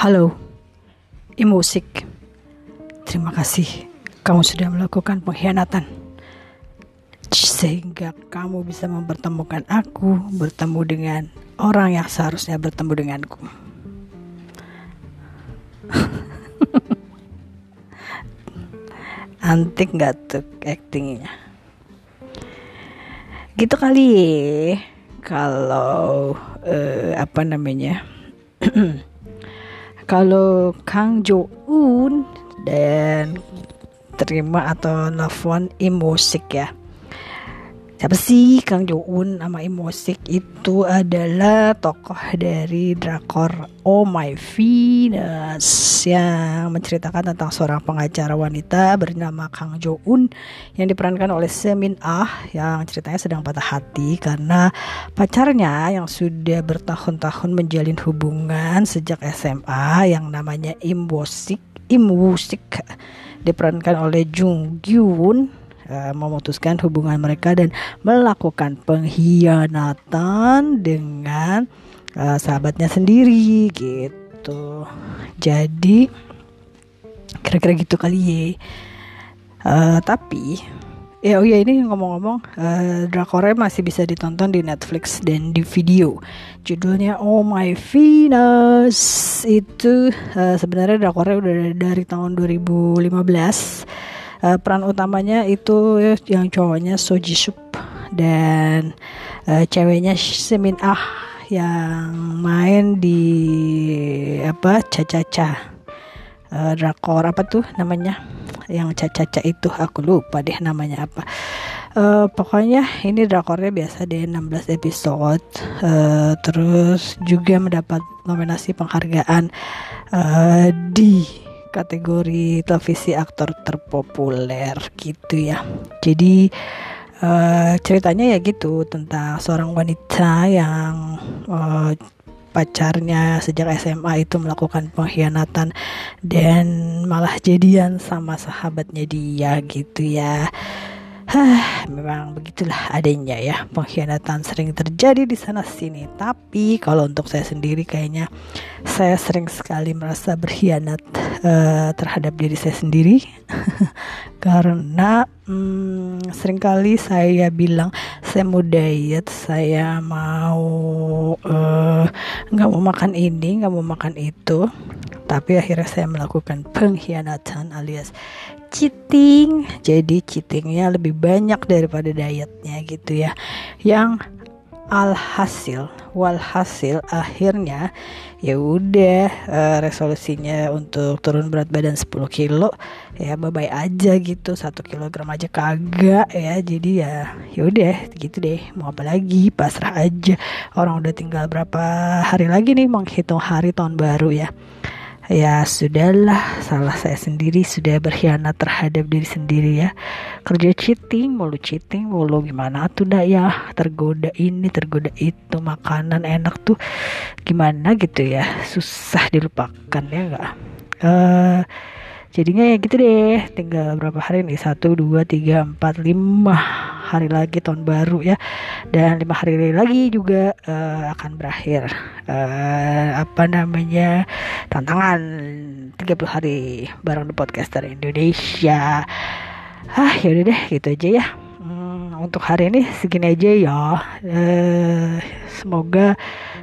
Halo, Imusik. Terima kasih kamu sudah melakukan pengkhianatan. Sehingga kamu bisa mempertemukan aku bertemu dengan orang yang seharusnya bertemu denganku. Antik gak tuh actingnya? Gitu kali ya. Kalau uh, apa namanya? kalau Kang Jo Un dan terima atau nelfon Imosik ya siapa sih? Kang Jo Un sama Imosik itu adalah tokoh dari drakor Oh My Venus yang menceritakan tentang seorang pengacara wanita bernama Kang Jo Un yang diperankan oleh Semin Ah yang ceritanya sedang patah hati karena pacarnya yang sudah bertahun-tahun menjalin hubungan sejak SMA yang namanya Imosik Imwusik diperankan oleh Jung Gyun uh, memutuskan hubungan mereka dan melakukan pengkhianatan dengan uh, sahabatnya sendiri gitu. Jadi kira-kira gitu kali ya. Uh, tapi Ya oh ya ini ngomong-ngomong uh, drakornya masih bisa ditonton di Netflix dan di video. Judulnya Oh My Venus itu uh, sebenarnya drakornya udah dari tahun 2015 uh, peran utamanya itu yang cowoknya Soji Sup dan uh, ceweknya Semin Ah yang main di apa caca-caca uh, drakor apa tuh namanya? Yang caca-caca itu aku lupa deh namanya apa. Uh, pokoknya ini drakornya biasa deh 16 episode. Uh, terus juga mendapat nominasi penghargaan uh, di kategori televisi aktor terpopuler gitu ya. Jadi uh, ceritanya ya gitu tentang seorang wanita yang uh, pacarnya sejak SMA itu melakukan pengkhianatan dan malah jadian sama sahabatnya dia gitu ya. Hah, memang begitulah adanya ya. Pengkhianatan sering terjadi di sana sini. Tapi kalau untuk saya sendiri kayaknya saya sering sekali merasa berkhianat uh, terhadap diri saya sendiri. Karena hmm, sering kali saya bilang saya mau diet, saya mau eh, nggak uh, mau makan ini, nggak mau makan itu, tapi akhirnya saya melakukan pengkhianatan alias cheating. Jadi cheatingnya lebih banyak daripada dietnya gitu ya. Yang alhasil walhasil akhirnya ya udah uh, resolusinya untuk turun berat badan 10 kilo ya bye bye aja gitu. Satu kilogram aja kagak ya. Jadi ya ya udah gitu deh. Mau apa lagi? Pasrah aja. Orang udah tinggal berapa hari lagi nih menghitung hari tahun baru ya ya sudahlah. Salah saya sendiri sudah berkhianat terhadap diri sendiri ya. Kerja cheating mulu cheating mulu gimana tuh dah ya? Tergoda ini tergoda itu makanan enak tuh gimana gitu ya? Susah dilupakan ya enggak uh, eh, jadinya ya gitu deh. Tinggal berapa hari nih? Satu dua tiga empat lima hari lagi tahun baru ya. Dan lima hari lagi juga uh, akan berakhir. Uh, apa namanya tantangan 30 hari bareng the podcaster Indonesia. Ah yaudah deh gitu aja ya untuk hari ini segini aja ya uh, semoga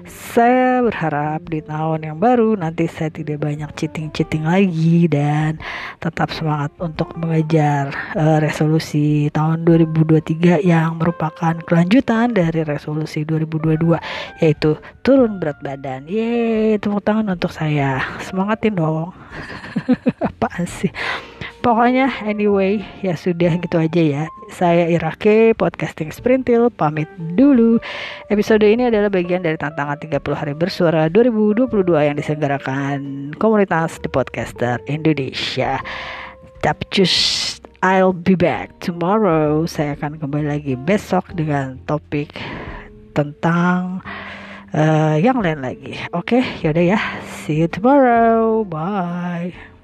saya berharap di tahun yang baru nanti saya tidak banyak cheating-cheating lagi dan tetap semangat untuk mengejar uh, resolusi tahun 2023 yang merupakan kelanjutan dari resolusi 2022 yaitu turun berat badan. Yeay, tepuk tangan untuk saya. Semangatin dong. Apaan sih? Pokoknya anyway ya sudah gitu aja ya. Saya Irake podcasting Sprintil pamit dulu. Episode ini adalah bagian dari tantangan 30 hari bersuara 2022 yang diselenggarakan komunitas The Podcaster Indonesia. Tapi just I'll be back tomorrow. Saya akan kembali lagi besok dengan topik tentang uh, yang lain lagi. Oke, okay, yaudah ya. See you tomorrow. Bye.